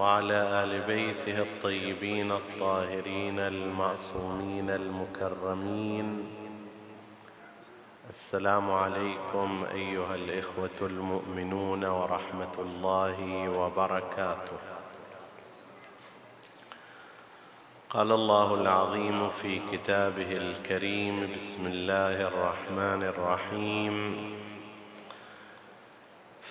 وعلى آل بيته الطيبين الطاهرين المعصومين المكرمين. السلام عليكم أيها الإخوة المؤمنون ورحمة الله وبركاته. قال الله العظيم في كتابه الكريم بسم الله الرحمن الرحيم.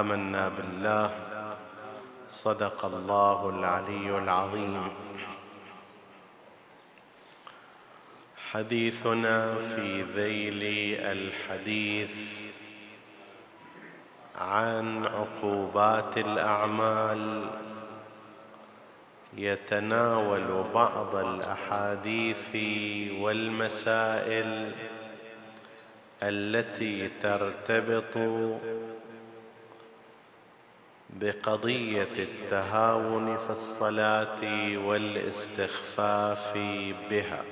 آمنا بالله. صدق الله العلي العظيم. حديثنا في ذيل الحديث عن عقوبات الأعمال. يتناول بعض الأحاديث والمسائل التي ترتبط بقضية التهاون في الصلاه والاستخفاف بها.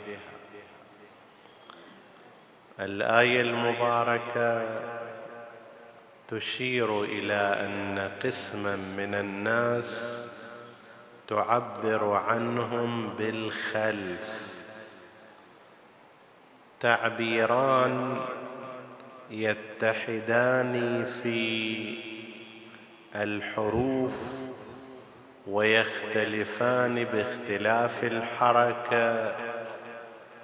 الآية المباركة تشير إلى أن قسما من الناس تعبر عنهم بالخلف. تعبيران يتحدان في الحروف ويختلفان باختلاف الحركة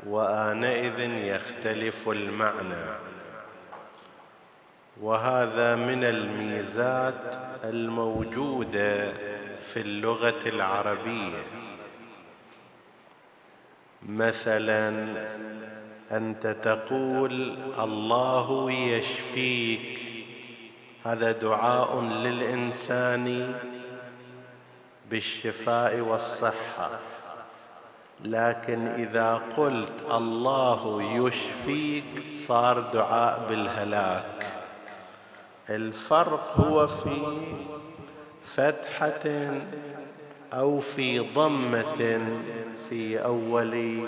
وآنئذ يختلف المعنى. وهذا من الميزات الموجودة في اللغة العربية. مثلا أنت تقول الله يشفيك هذا دعاء للإنسان بالشفاء والصحة. لكن إذا قلت الله يشفيك صار دعاء بالهلاك. الفرق هو في فتحة أو في ضمة في أول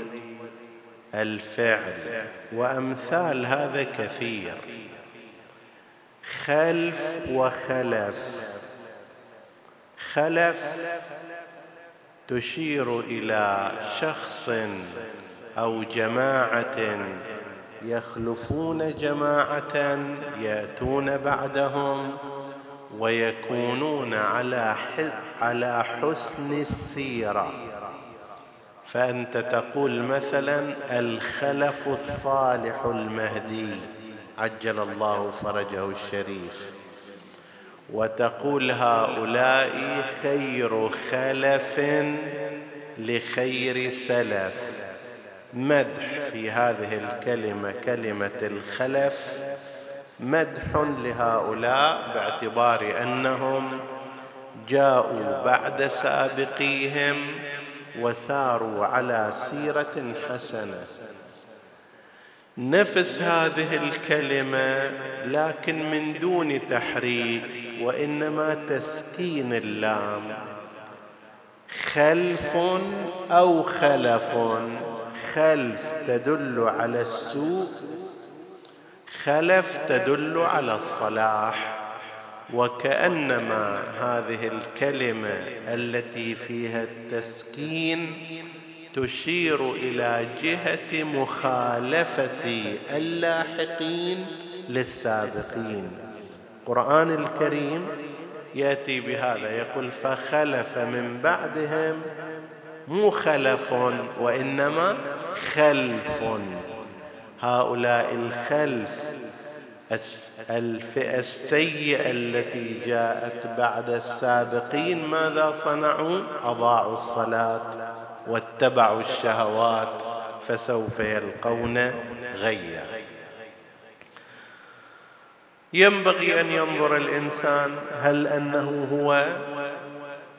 الفعل. وأمثال هذا كثير. خلف وخلف. خلف تشير إلى شخص أو جماعة يخلفون جماعة يأتون بعدهم ويكونون على على حسن السيرة. فأنت تقول مثلا الخلف الصالح المهدي. عجل الله فرجه الشريف. وتقول هؤلاء خير خلف لخير سلف. مدح في هذه الكلمة كلمة الخلف. مدح لهؤلاء باعتبار أنهم جاءوا بعد سابقيهم وساروا على سيرة حسنة. نفس هذه الكلمة لكن من دون تحريك وإنما تسكين اللام. خلف أو خلف خلف تدل على السوء خلف تدل على الصلاح. وكأنما هذه الكلمة التي فيها التسكين تشير إلى جهة مخالفة اللاحقين للسابقين. القران الكريم يأتي بهذا يقول فخلف من بعدهم مو خلف وإنما خلف. هؤلاء الخلف الفئة السيئة التي جاءت بعد السابقين ماذا صنعوا؟ أضاعوا الصلاة. واتبعوا الشهوات فسوف يلقون غيا. ينبغي أن ينظر الإنسان هل أنه هو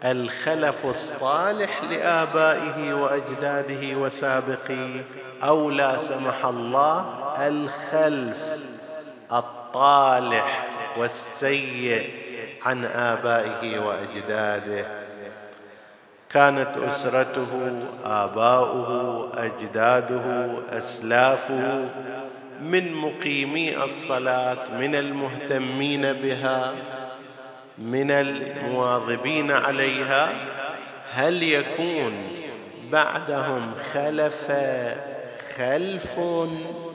الخلف الصالح لآبائه وأجداده وسابقيه أو لا سمح الله الخلف الطالح والسيء عن آبائه وأجداده. كانت أسرته آباؤه أجداده أسلافه من مقيمي الصلاة من المهتمين بها من المواظبين عليها. هل يكون بعدهم خلف خلف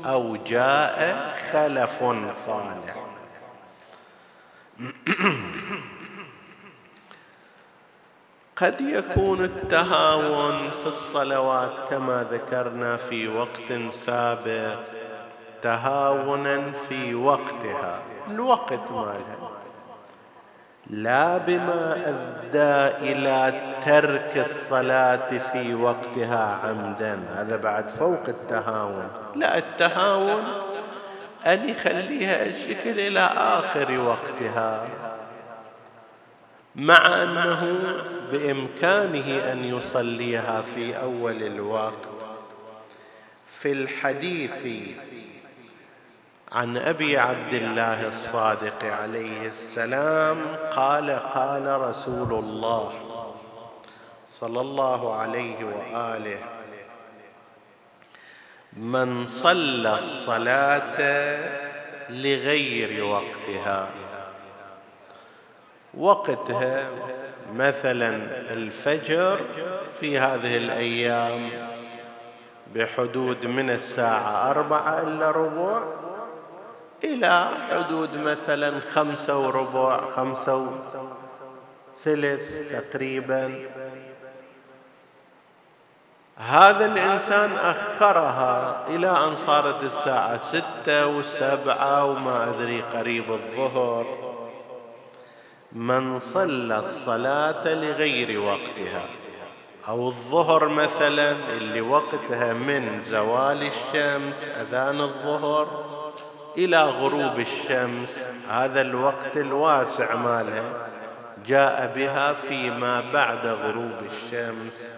أو جاء خلف صالح؟ قد يكون التهاون في الصلوات كما ذكرنا في وقت سابق تهاونا في وقتها الوقت مالها. لا بما ادى إلى ترك الصلاة في وقتها عمدا. هذا بعد فوق التهاون. لا التهاون أن يخليها الشكل إلى آخر وقتها. مع أنه بإمكانه أن يصليها في أول الوقت. في الحديث عن أبي عبد الله الصادق عليه السلام قال قال رسول الله صلى الله عليه وآله من صلى الصلاة لغير وقتها وقتها مثلا الفجر في هذه الأيام بحدود من الساعة أربعة الا ربع إلى حدود مثلا خمسة وربع خمسة وثلث تقريبا. هذا الإنسان أخرها إلى أن صارت الساعة ستة وسبعة وما أدري قريب الظهر. من صلى الصلاة لغير وقتها أو الظهر مثلا اللي وقتها من زوال الشمس أذان الظهر إلى غروب الشمس هذا الوقت الواسع مالها جاء بها فيما بعد غروب الشمس.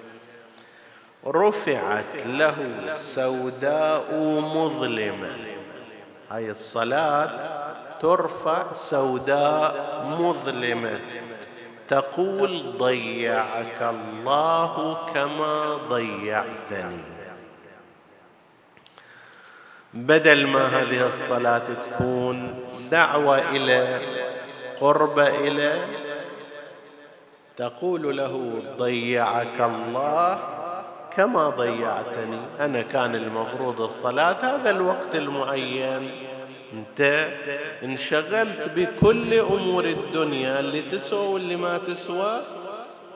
رفعت له سوداء مظلمة هاي الصلاة ترفع سوداء مظلمة. تقول ضيعك الله كما ضيعتني. بدل ما هذه الصلاة تكون دعوة إلى قرب إلى تقول له ضيعك الله كما ضيعتني. أنا كان المفروض الصلاة هذا الوقت المعين. أنت انشغلت بكل أمور الدنيا اللي تسوى واللي ما تسوى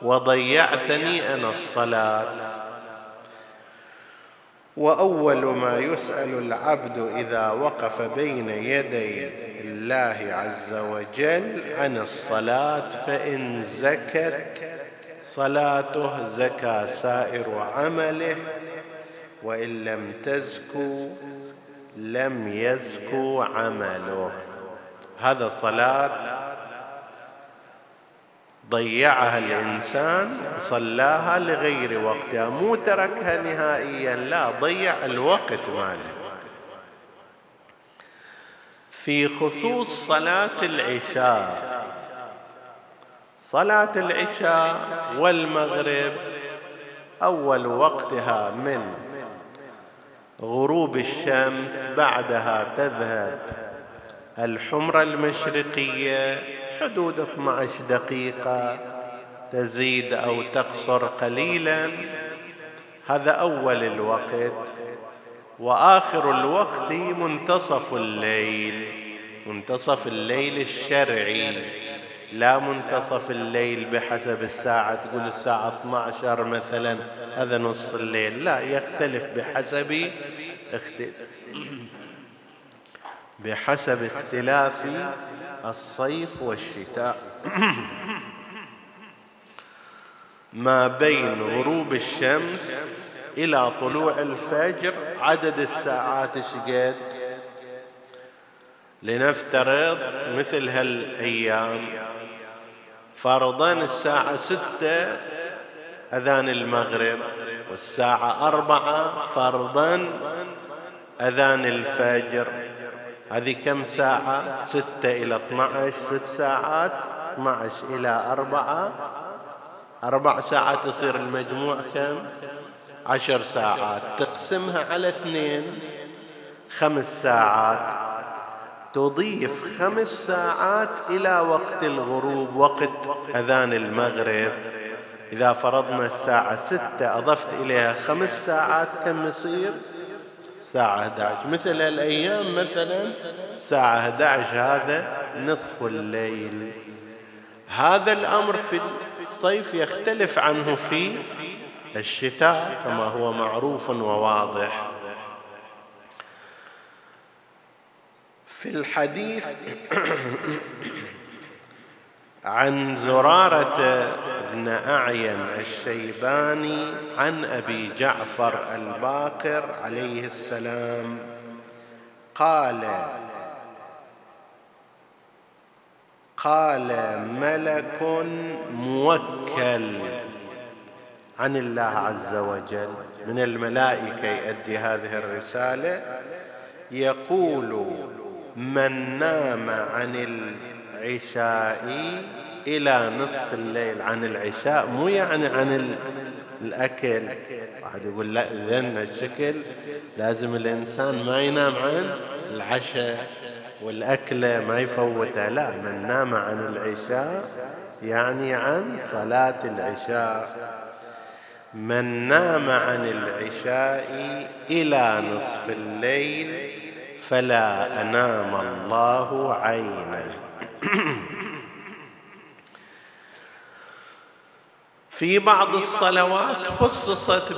وضيعتني أنا الصلاة. وأول ما يسأل العبد إذا وقف بين يدي الله عز وجل عن الصلاة فإن زكت صلاته زكى سائر عمله. وإن لم تزكو لم يزكو عمله. هذا صلاة ضيعها الإنسان صلاها لغير وقتها مو تركها نهائيا لا ضيع الوقت ماله. في خصوص صلاة العشاء صلاة العشاء والمغرب أول وقتها من غروب الشمس بعدها تذهب. الحمره المشرقية حدود 12 دقيقة. تزيد أو تقصر قليلا. هذا أول الوقت. وآخر الوقت منتصف الليل. منتصف الليل الشرعي. لا منتصف الليل بحسب الساعة تقول الساعة 12 مثلا هذا نص الليل. لا يختلف بحسب بحسب اختلاف الصيف والشتاء. ما بين غروب الشمس إلى طلوع الفجر عدد الساعات شقد؟ لنفترض مثل هالأيام. فرضا الساعة ستة أذان المغرب والساعة أربعة فرضا أذان الفجر. هذه كم ساعة؟ ستة إلى 12 ست ساعات 12 إلى أربعة. أربع ساعات يصير المجموع كم؟ عشر ساعات. تقسمها على اثنين خمس ساعات. تضيف خمس ساعات إلى وقت الغروب وقت أذان المغرب. إذا فرضنا الساعة ستة أضفت إليها خمس ساعات كم يصير؟ ساعة 11 مثل الأيام مثلا ساعة 11 هذا نصف الليل. هذا الأمر في الصيف يختلف عنه في الشتاء كما هو معروف وواضح. في الحديث عن زرارة بن أعين الشيباني عن أبي جعفر الباقر عليه السلام. قال قال ملك موكل عن الله عز وجل. من الملائكة يؤدي هذه الرسالة يقول من نام عن العشاء إلى نصف الليل. عن العشاء مو يعني عن الأكل. واحد يقول لا اذن الشكل لازم الإنسان ما ينام عن العشاء والأكلة ما يفوتها لا من نام عن العشاء يعني عن صلاة العشاء. من نام عن العشاء إلى نصف الليل فلا أنام الله عينه في بعض الصلوات خصصت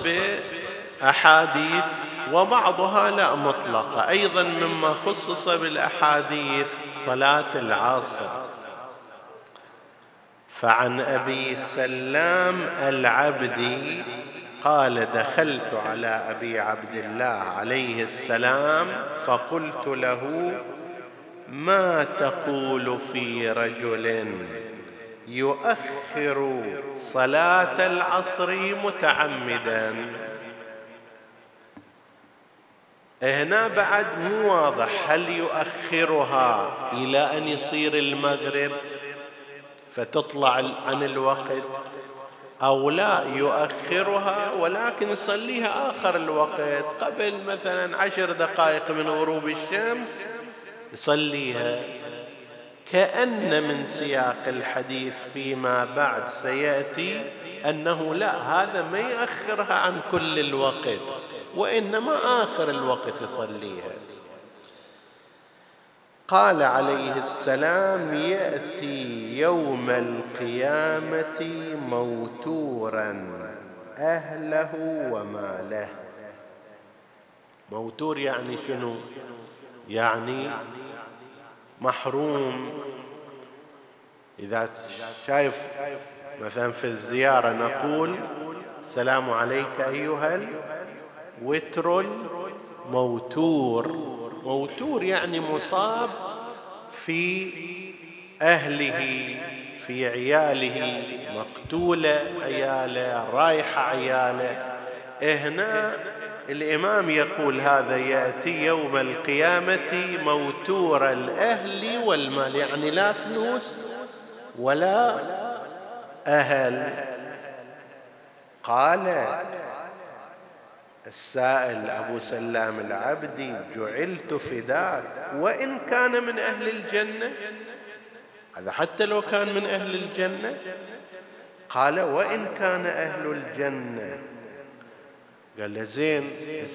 بأحاديث وبعضها لا مطلقة. أيضا مما خصص بالأحاديث صلاة العصر. فعن أبي سلام العبدي قال دخلت على أبي عبد الله عليه السلام فقلت له ما تقول في رجل يؤخر صلاة العصر متعمدا؟ هنا بعد مو واضح هل يؤخرها إلى أن يصير المغرب فتطلع عن الوقت؟ أو لا يؤخرها ولكن يصليها آخر الوقت قبل مثلا عشر دقائق من غروب الشمس يصليها كأن من سياق الحديث فيما بعد سيأتي أنه لا هذا ما يؤخرها عن كل الوقت وإنما آخر الوقت يصليها. قال عليه السلام يأتي يوم القيامة موتورا أهله وماله موتور يعني شنو؟ يعني محروم. إذا شايف مثلا في الزيارة نقول السلام عليك أيها وتر موتور موتور يعني مصاب في أهله في عياله مقتولة عيالة رايحة عيالة. هنا الإمام يقول هذا يأتي يوم القيامة موتور الأهل والمال يعني لا فلوس ولا أهل. قال السائل أبو سلام العبدي جعلت فداك وإن كان من أهل الجنة؟ هذا حتى لو كان من أهل الجنة؟ قال وإن كان أهل الجنة. قال له زين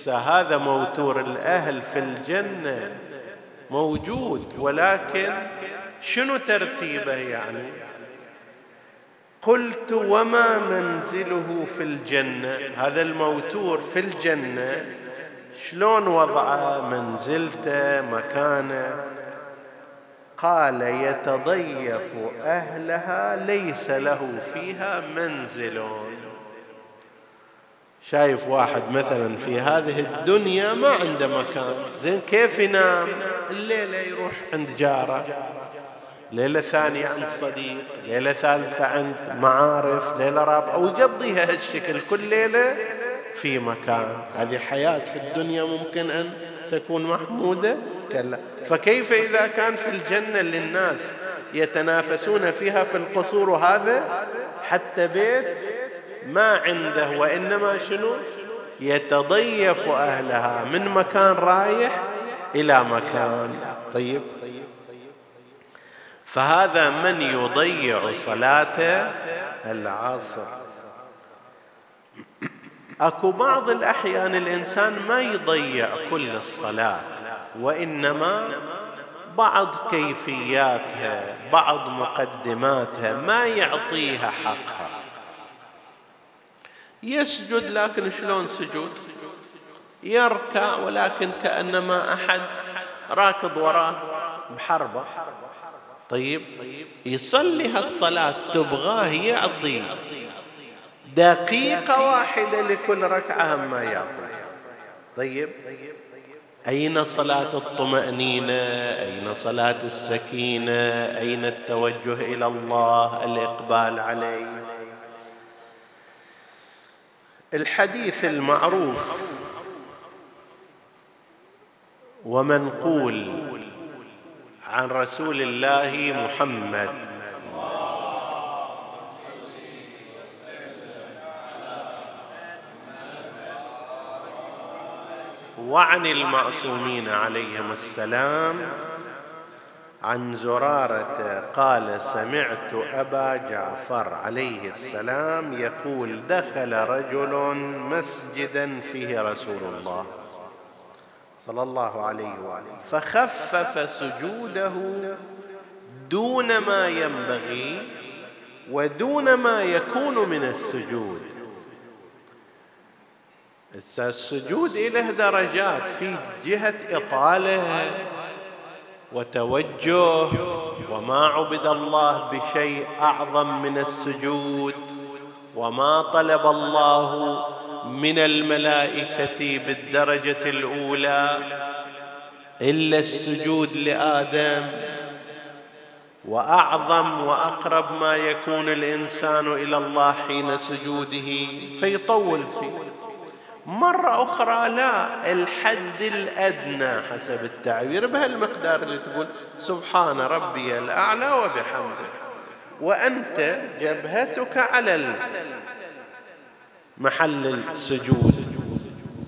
هذا موتور الأهل في الجنة موجود ولكن شنو ترتيبه يعني؟ قلت وما منزله في الجنة؟ هذا الموتور في الجنة. شلون وضعه منزلته مكانه؟ قال يتضيف أهلها ليس له فيها منزل. شايف واحد مثلا في هذه الدنيا ما عنده مكان. زين كيف ينام؟ الليلة يروح عند جاره. ليلة ثانية عند صديق ليلة ثالثة عند معارف ليلة رابعة ويقضيها هالشكل كل ليلة في مكان. هذه حياة في الدنيا ممكن أن تكون محمودة. كلا. فكيف إذا كان في الجنة للناس يتنافسون فيها في القصور وهذا حتى بيت ما عنده وإنما شنو؟ يتضيف أهلها من مكان رايح إلى مكان. طيب. فهذا من يضيع صلاة العصر. أكو بعض الأحيان الإنسان ما يضيع كل الصلاة وإنما بعض كيفياتها بعض مقدماتها ما يعطيها حقها. يسجد لكن شلون سجود؟ يركع ولكن كأنما أحد راكض وراه بحربة. طيب يصلي هالصلاة تبغاه يعطي. دقيقة واحدة لكل ركعة ما يعطي. طيب أين صلاة الطمأنينة؟ أين صلاة السكينة؟ أين التوجه إلى الله؟ الإقبال عليه. الحديث المعروف. ومنقول عن رسول الله محمد. وعن المعصومين عليهم السلام عن زرارة قال سمعت أبا جعفر عليه السلام يقول دخل رجل مسجدا فيه رسول الله. صلى الله عليه وآله. فخفف سجوده دون ما ينبغي ودون ما يكون من السجود. السجود له درجات في جهة إطالة وتوجه وما عبد الله بشيء أعظم من السجود وما طلب الله من الملائكة بالدرجة الأولى إلا السجود لآدم وأعظم وأقرب ما يكون الإنسان إلى الله حين سجوده فيطول فيه. مرة أخرى لا الحد الأدنى حسب التعبير بهالمقدار اللي تقول سبحان ربي الأعلى وبحمده وأنت جبهتك على محل السجود.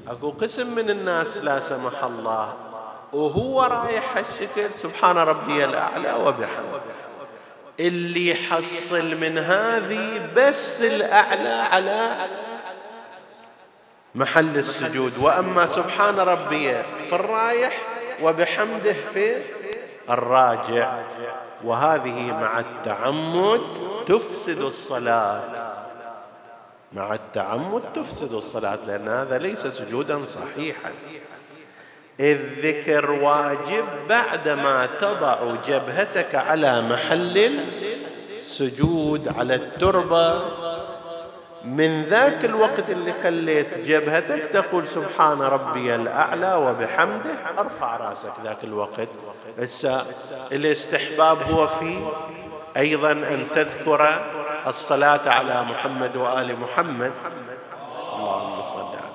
أكو قسم من الناس لا سمح الله وهو رايح هالشكل سبحان ربي الأعلى وبحمده. اللي يحصل من هذه بس الأعلى على محل السجود. وأما سبحان ربي في الرايح وبحمده في الراجع. وهذه مع التعمد تفسد الصلاة. مع التعمد تفسد الصلاة لأن هذا ليس سجودا صحيحا. الذكر واجب بعدما تضع جبهتك على محل السجود على التربة. من ذاك الوقت اللي خليت جبهتك تقول سبحان ربي الأعلى وبحمده أرفع رأسك ذاك الوقت. الاستحباب هو في أيضا أن تذكر الصلاة على محمد وآل محمد. اللهم صل على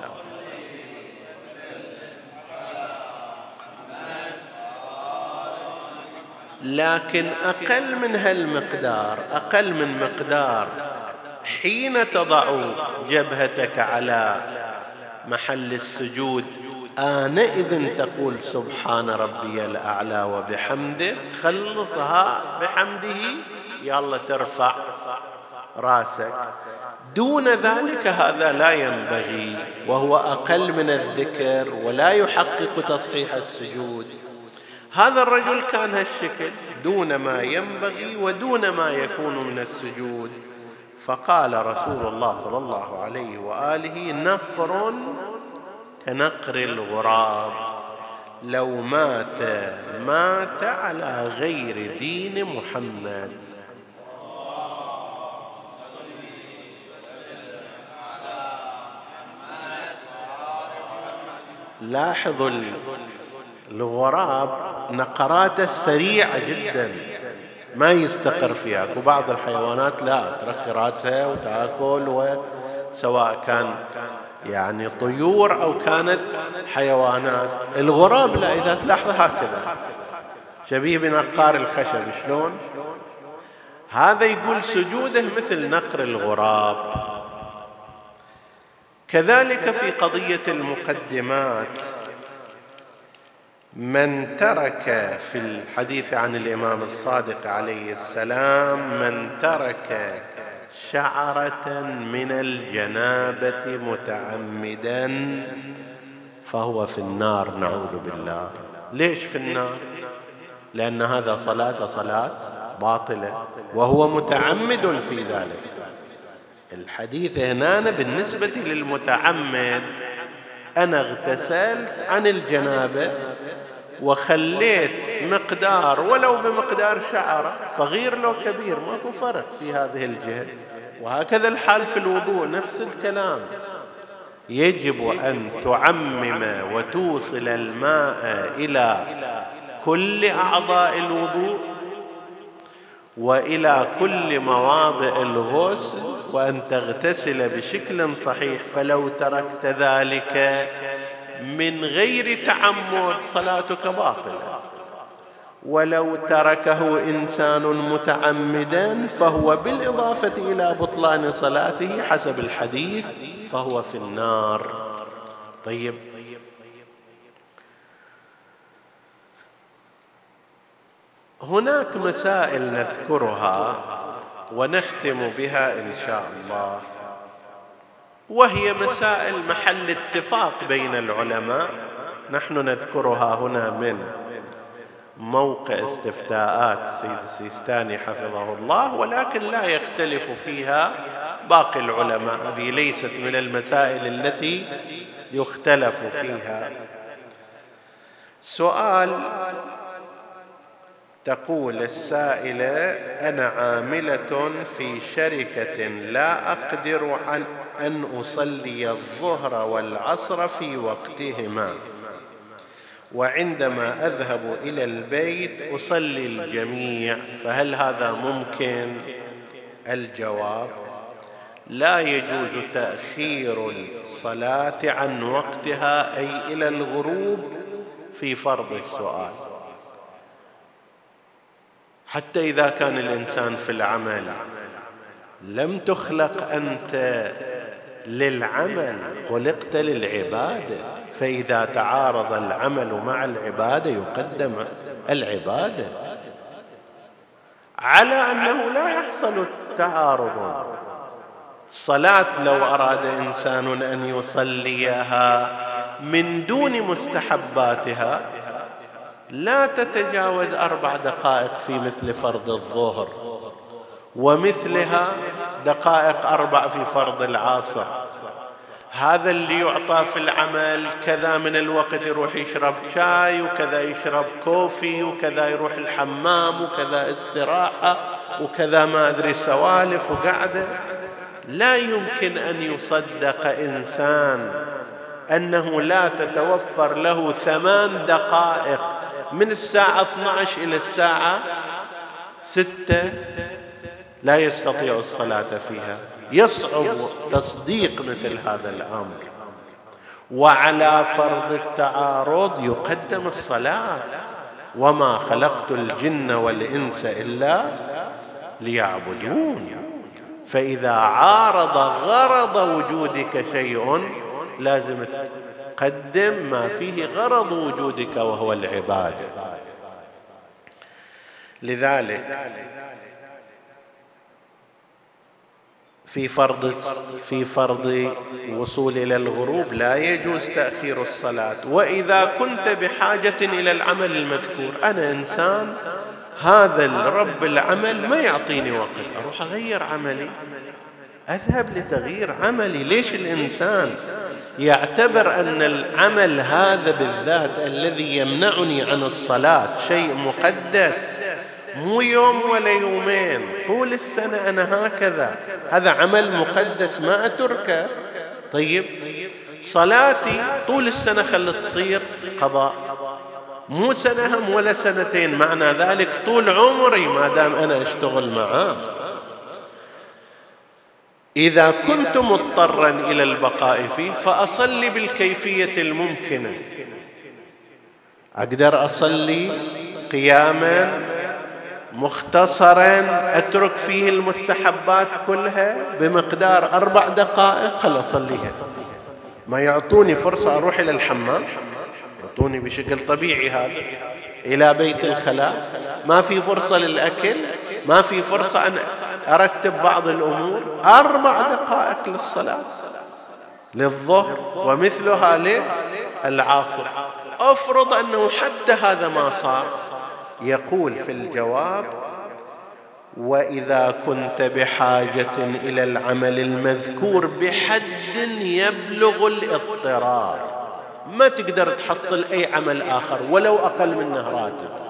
لكن أقل من هالمقدار أقل من مقدار حين تضع جبهتك على محل السجود آنئذ تقول سبحان ربي الأعلى وبحمده تخلصها بحمده يلا ترفع. راسك. دون ذلك هذا لا ينبغي وهو أقل من الذكر ولا يحقق تصحيح السجود. هذا الرجل كان هالشكل دون ما ينبغي ودون ما يكون من السجود. فقال رسول الله صلى الله عليه وآله نقر كنقر الغراب. لو مات مات على غير دين محمد. لاحظوا الغراب نقراته سريعة جدا. ما يستقر فيها. وبعض الحيوانات لا ترخي راسها وتأكل سواء كان يعني طيور أو كانت حيوانات. الغراب لا إذا تلاحظ هكذا. شبيه بنقار الخشب. شلون؟ هذا يقول سجوده مثل نقر الغراب. كذلك في قضية المقدمات. من ترك في الحديث عن الإمام الصادق عليه السلام من ترك شعرة من الجنابة متعمدا فهو في النار نعوذ بالله. ليش في النار؟ لأن هذا صلاة صلاة باطلة وهو متعمد في ذلك. الحديث هنا بالنسبة للمتعمد. أنا اغتسلت عن الجنابة وخليت مقدار ولو بمقدار شعرة صغير لو كبير ماكو فرق في هذه الجهة. وهكذا الحال في الوضوء نفس الكلام. يجب أن تعمم وتوصل الماء إلى كل أعضاء الوضوء وإلى كل مواضع الغسل وأن تغتسل بشكل صحيح. فلو تركت ذلك من غير تعمد صلاتك باطلة. ولو تركه إنسان متعمدا فهو بالإضافة إلى بطلان صلاته حسب الحديث فهو في النار. طيب هناك مسائل نذكرها ونختم بها إن شاء الله. وهي مسائل محل اتفاق بين العلماء. نحن نذكرها هنا من موقع استفتاءات السيد السيستاني حفظه الله ولكن لا يختلف فيها باقي العلماء. هذه ليست من المسائل التي يختلف فيها. سؤال تقول السائله أنا عاملة في شركة لا أقدر عن أن أصلي الظهر والعصر في وقتهما. وعندما أذهب إلى البيت أصلي الجميع فهل هذا ممكن؟ الجواب لا يجوز تأخير الصلاة عن وقتها أي إلى الغروب في فرض السؤال. حتى إذا كان الإنسان في العمل لم تخلق أنت للعمل خلقت للعبادة. فإذا تعارض العمل مع العبادة يقدم العبادة. على أنه لا يحصل التعارض. الصلاه لو أراد إنسان أن يصليها من دون مستحباتها لا تتجاوز أربع دقائق في مثل فرض الظهر ومثلها دقائق أربع في فرض العصر. هذا اللي يعطى في العمل كذا من الوقت يروح يشرب شاي وكذا يشرب كوفي وكذا يروح الحمام وكذا استراحة وكذا ما أدري سوالف وقعدة. لا يمكن أن يصدق إنسان أنه لا تتوفر له ثمان دقائق من الساعة 12 إلى الساعة ستة لا يستطيع الصلاة فيها. يصعب تصديق مثل هذا الأمر. وعلى فرض التعارض يقدم الصلاة. وما خلقت الجن والإنس إلا ليعبدون. فإذا عارض غرض وجودك شيء لازم قدم ما فيه غرض وجودك وهو العبادة. لذلك في فرض في فرض وصول إلى الغروب لا يجوز تأخير الصلاة. وإذا كنت بحاجة إلى العمل المذكور أنا إنسان هذا الرب العمل ما يعطيني وقت. أروح أغير عملي؟ أذهب لتغيير عملي. ليش الإنسان يعتبر أن العمل هذا بالذات الذي يمنعني عن الصلاة شيء مقدس. مو يوم ولا يومين طول السنة أنا هكذا. هذا عمل مقدس ما أتركه. طيب صلاتي طول السنة خلت تصير قضاء. مو سنة هم ولا سنتين معنى ذلك طول عمري ما دام أنا أشتغل معاه. إذا كنت مضطرا إلى البقاء فيه فاصلي بالكيفية الممكنة. أقدر أصلي قياما مختصرا أترك فيه المستحبات كلها بمقدار أربع دقائق خل أصليها. ما يعطوني فرصة أروح إلى الحمام يعطوني بشكل طبيعي هذا إلى بيت الخلاء. ما في فرصة للأكل ما في فرصة أن أرتب بعض الأمور. أربع دقائق للصلاة للظهر ومثلها للعصر. أفرض أنه حتى هذا ما صار. يقول في الجواب وإذا كنت بحاجة إلى العمل المذكور بحد يبلغ الاضطرار ما تقدر تحصل أي عمل آخر ولو أقل منه راتب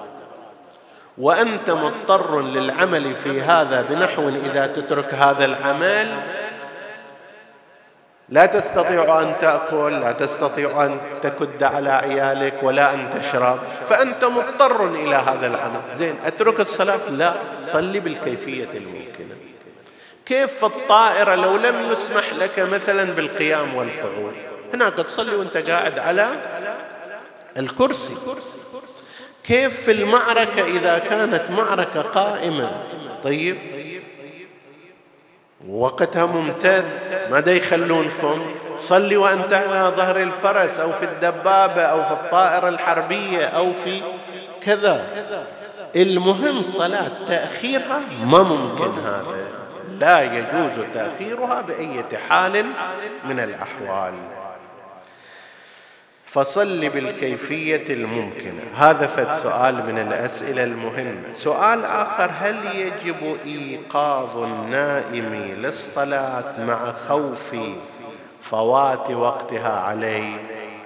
وأنت مضطر للعمل في هذا بنحو إذا تترك هذا العمل. لا تستطيع أن تأكل لا تستطيع أن تكد على عيالك ولا أن تشرب. فأنت مضطر إلى هذا العمل. زين أترك الصلاة؟ لا صلي بالكيفية الممكنة. كيف في الطائرة لو لم يسمح لك مثلا بالقيام والقعود؟ هناك تصلي وأنت قاعد على الكرسي. كيف في المعركة إذا كانت معركة قائمة؟ طيب. وقتها ممتد ماذا يخلونكم؟ صلي وأنت على ظهر الفرس أو في الدبابة أو في الطائرة الحربية أو في كذا. المهم صلاة تأخيرها ما ممكن هذا. لا يجوز تأخيرها بأية حال من الأحوال. فصل بالكيفية الممكنة. هذا فد سؤال من الأسئلة المهمة. سؤال آخر هل يجب إيقاظ النائم للصلاة مع خوف فوات وقتها عليه؟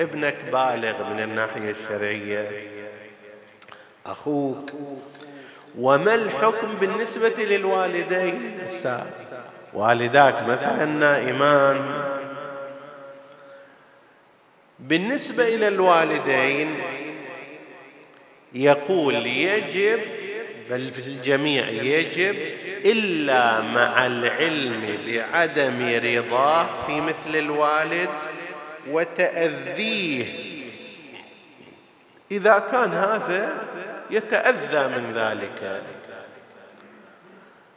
ابنك بالغ من الناحية الشرعية. أخوك. وما الحكم بالنسبة للوالدين؟ والداك مثلا نائمان. بالنسبة إلى الوالدين يقول يجب بل في الجميع يجب إلا مع العلم بعدم رضاه في مثل الوالد وتأذيه. إذا كان هذا يتأذى من ذلك.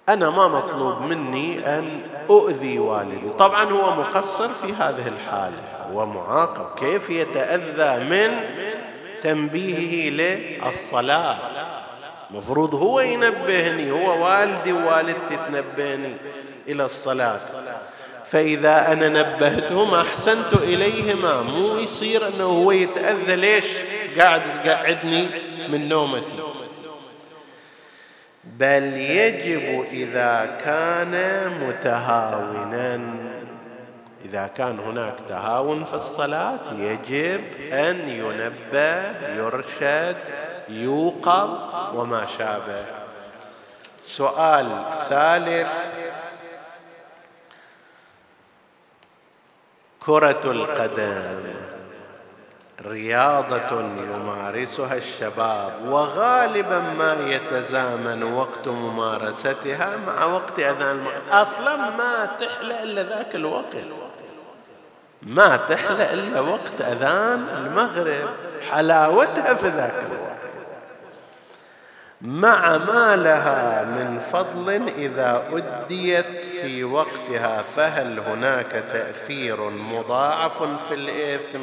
أنا ما مطلوب مني أن أؤذي والدي. طبعا هو مقصر في هذه الحالة. ومعاقب كيف يتأذى من تنبيهه للصلاة. مفروض هو ينبهني هو والدي ووالدتي تنبهني إلى الصلاة. فإذا أنا نبهتهم أحسنت إليهما مو يصير أنه هو يتأذى ليش قاعد تقعدني من نومتي. بل يجب إذا كان متهاونا إذا كان هناك تهاون في الصلاة يجب أن ينبه يرشد يوقظ وما شابه. سؤال ثالث. كرة القدم رياضة يمارسها الشباب وغالبا ما يتزامن وقت ممارستها مع وقت أذان. أصلا ما تحلى إلا ذاك الوقت. ما تحلى إلا وقت أذان المغرب حلاوتها في ذاك الوقت. مع ما لها من فضل إذا أديت في وقتها فهل هناك تأثير مضاعف في الإثم؟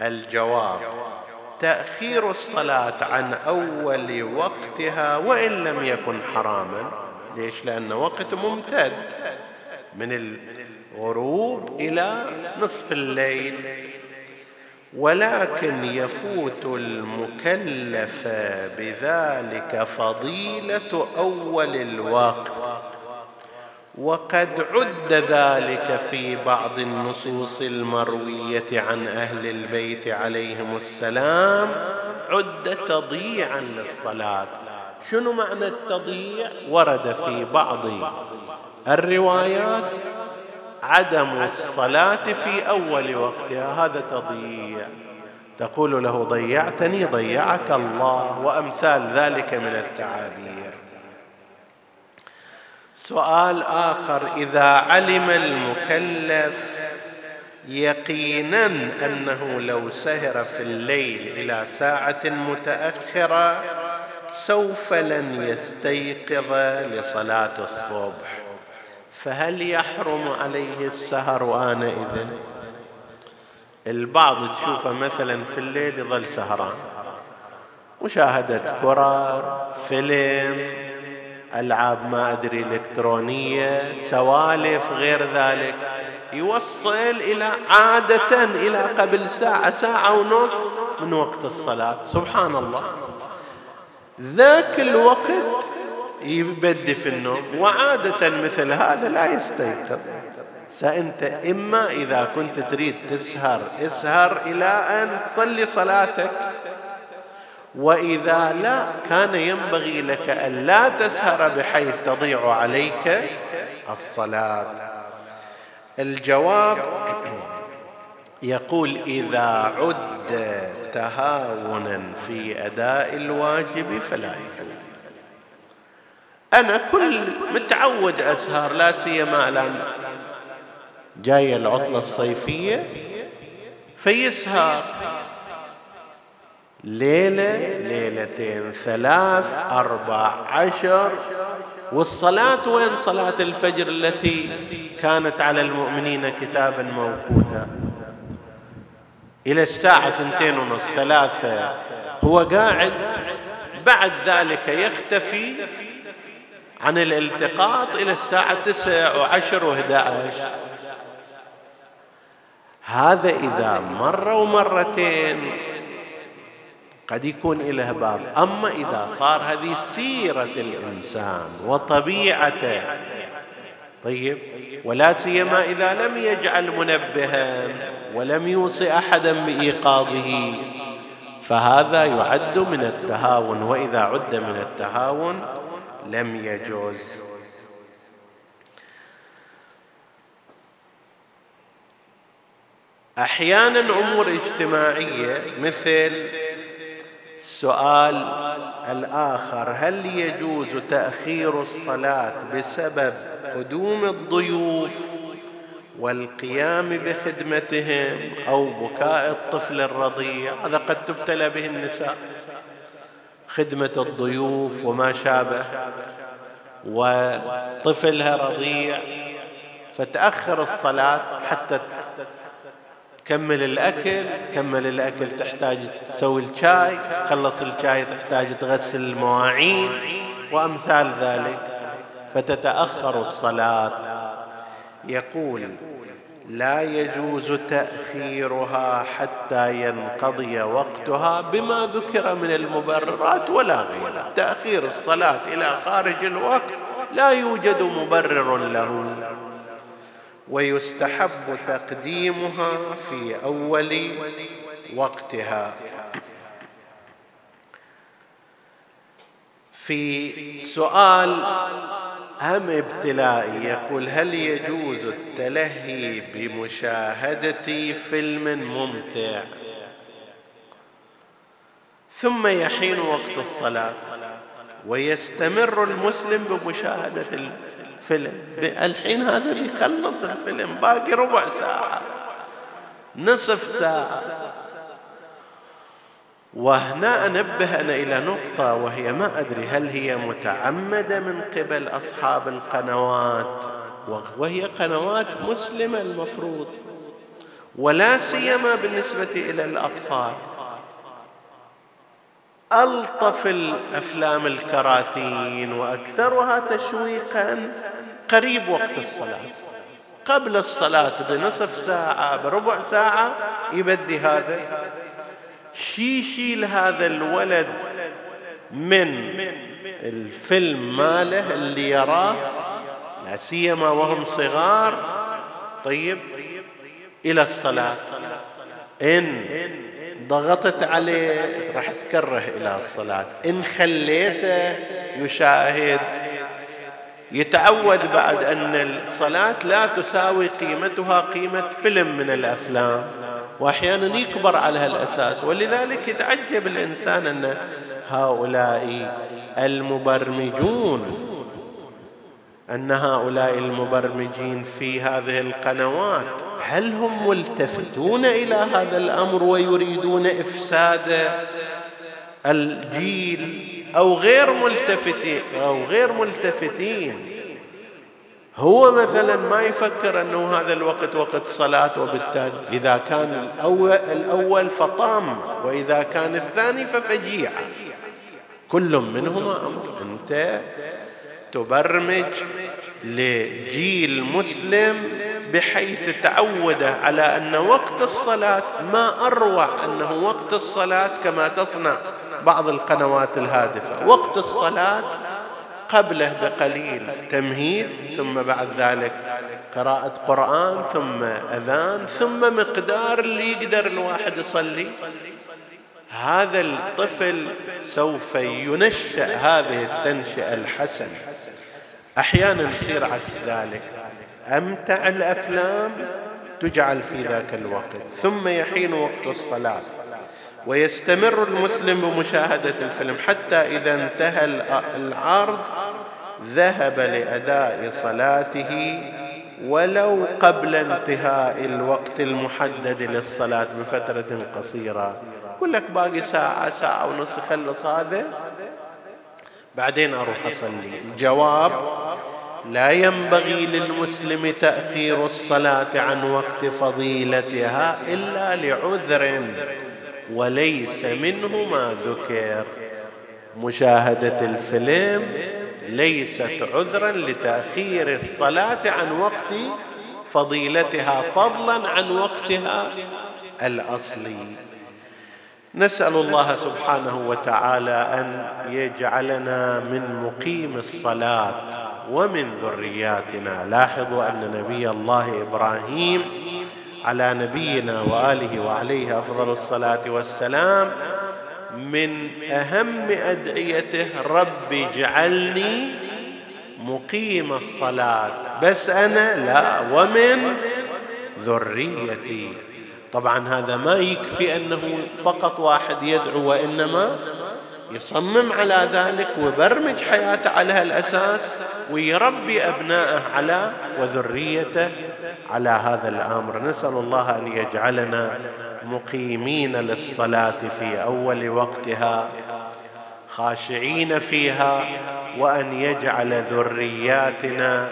الجواب تأخير الصلاة عن أول وقتها وإن لم يكن حراما. ليش؟ لأن وقت ممتد. من الغروب إلى نصف الليل ولكن يفوت المكلف بذلك فضيلة أول الوقت. وقد عد ذلك في بعض النصوص المروية عن أهل البيت عليهم السلام عد تضييعا للصلاة. شنو معنى التضييع؟ ورد في بعض الروايات عدم الصلاة في أول وقتها هذا تضييع. تقول له ضيعتني ضيعك الله وأمثال ذلك من التعابير. سؤال آخر إذا علم المكلف يقينا أنه لو سهر في الليل إلى ساعة متأخرة سوف لن يستيقظ لصلاة الصبح. فهل يحرم عليه السهر آنئذ؟ البعض تشوفه مثلا في الليل يظل سهران. مشاهدة كرة فيلم ألعاب ما أدري إلكترونية سوالف غير ذلك. يوصل إلى عادة إلى قبل ساعة ساعة ونص من وقت الصلاة. سبحان الله. ذاك الوقت يبدي في النوم وعادة مثل هذا لا يستيقظ. سأنت إما إذا كنت تريد تسهر اسهر إلى أن تصلي صلاتك. وإذا لا كان ينبغي لك أن لا تسهر بحيث تضيع عليك الصلاة. الجواب يقول إذا عد تهاونا في أداء الواجب فلا يجوز. أنا كل متعود أسهر لا سيما الآن. جاية العطلة الصيفية فيسهر. ليلة ليلتين ثلاث أربع عشر. والصلاة وين صلاة الفجر التي كانت على المؤمنين كتابا موقوتا؟ إلى الساعة ثنتين ونص ثلاثة. هو قاعد بعد ذلك يختفي عن الالتقاط إلى الساعة تسع وعشر عشر. هذا إذا مرة ومرتين قد يكون له باب أما إذا صار هذه سيرة الإنسان وطبيعته. طيب ولا سيما إذا لم يجعل منبها ولم يوصي أحدا بإيقاظه فهذا يعد من التهاون. وإذا عد من التهاون لم يجوز. أحيانا أمور اجتماعية مثل السؤال الآخر هل يجوز تأخير الصلاة بسبب قدوم الضيوف والقيام بخدمتهم أو بكاء الطفل الرضيع؟ هذا قد تبتلى به النساء. خدمة الضيوف وما شابه وطفلها رضيع فتأخر الصلاة حتى كمل الأكل كمل الأكل تحتاج تسوي الشاي خلص الشاي تحتاج تغسل المواعين وأمثال ذلك فتتأخر الصلاة. يقول لا يجوز تأخيرها حتى ينقضي وقتها بما ذكر من المبررات ولا غيره تأخير الصلاة إلى خارج الوقت لا يوجد مبرر له. ويستحب تقديمها في أول وقتها. في سؤال أم ابتلائي؟ يقول هل يجوز التلهي بمشاهدة فيلم ممتع؟ ثم يحين وقت الصلاة ويستمر المسلم بمشاهدة الفيلم. الحين هذا بيخلص الفيلم باقي ربع ساعة نصف ساعة. وهنا أنبه أنا إلى نقطة وهي ما أدري هل هي متعمدة من قبل أصحاب القنوات وهي قنوات مسلمة المفروض ولا سيما بالنسبة إلى الأطفال. ألطف الأفلام الكراتين وأكثرها تشويقا قريب وقت الصلاة. قبل الصلاة بنصف ساعة بربع ساعة يبدي هذا. شي يشيل هذا الولد من الفيلم ماله اللي يراه لا سيما وهم صغار. طيب إلى الصلاة. إن ضغطت عليه راح تكره إلى الصلاة. إن خليته يشاهد. يتعود بعد أن الصلاة لا تساوي قيمتها قيمة فيلم من الأفلام. وأحيانا يكبر على هالأساس. ولذلك يتعجب الإنسان أن هؤلاء المبرمجون أن هؤلاء المبرمجين في هذه القنوات هل هم ملتفتون إلى هذا الأمر ويريدون إفساد الجيل أو غير ملتفتين أو غير ملتفتين؟ هو مثلا ما يفكر أنه هذا الوقت وقت صلاة وبالتالي. إذا كان الأول, الأول فطام وإذا كان الثاني ففجيع. كل منهما أمر. أنت تبرمج لجيل مسلم بحيث تعود على أن وقت الصلاة ما أروع أنه وقت الصلاة كما تصنع بعض القنوات الهادفة. وقت الصلاة قبله بقليل. تمهيد ثم بعد ذلك قراءة قرآن ثم أذان ثم مقدار اللي يقدر الواحد يصلي. هذا الطفل سوف ينشأ هذه التنشئة الحسنة أحيانا يصير عكس ذلك. أمتع الأفلام تجعل في ذاك الوقت ثم يحين وقت الصلاة. ويستمر المسلم بمشاهدة الفيلم حتى إذا انتهى العرض ذهب لأداء صلاته ولو قبل انتهاء الوقت المحدد للصلاة بفترة قصيرة. يقول لك باقي ساعة ساعة ونص خلص هذا بعدين أروح أصلي. الجواب لا ينبغي للمسلم تأخير الصلاة عن وقت فضيلتها إلا لعذر. وليس منه ما ذكر. مشاهدة الفيلم ليست عذرا لتأخير الصلاة عن وقت فضيلتها فضلا عن وقتها الأصلي. نسأل الله سبحانه وتعالى أن يجعلنا من مقيم الصلاة ومن ذرياتنا. لاحظوا أن نبي الله إبراهيم على نبينا وآله وعليه أفضل الصلاة والسلام. من أهم أدعيته رب اجعلني مقيم الصلاة. بس أنا لا ومن ذريتي. طبعا هذا ما يكفي أنه فقط واحد يدعو وإنما يصمم على ذلك ويبرمج حياته على هالأساس ويربي أبنائه على وذريته على هذا الأمر. نسأل الله أن يجعلنا مقيمين للصلاة في أول وقتها خاشعين فيها وأن يجعل ذرياتنا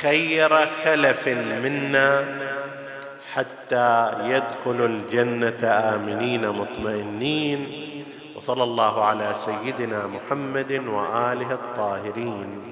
خير خلف منا حتى يدخلوا الجنة آمنين مطمئنين. وصلى الله على سيدنا محمد وآله الطاهرين.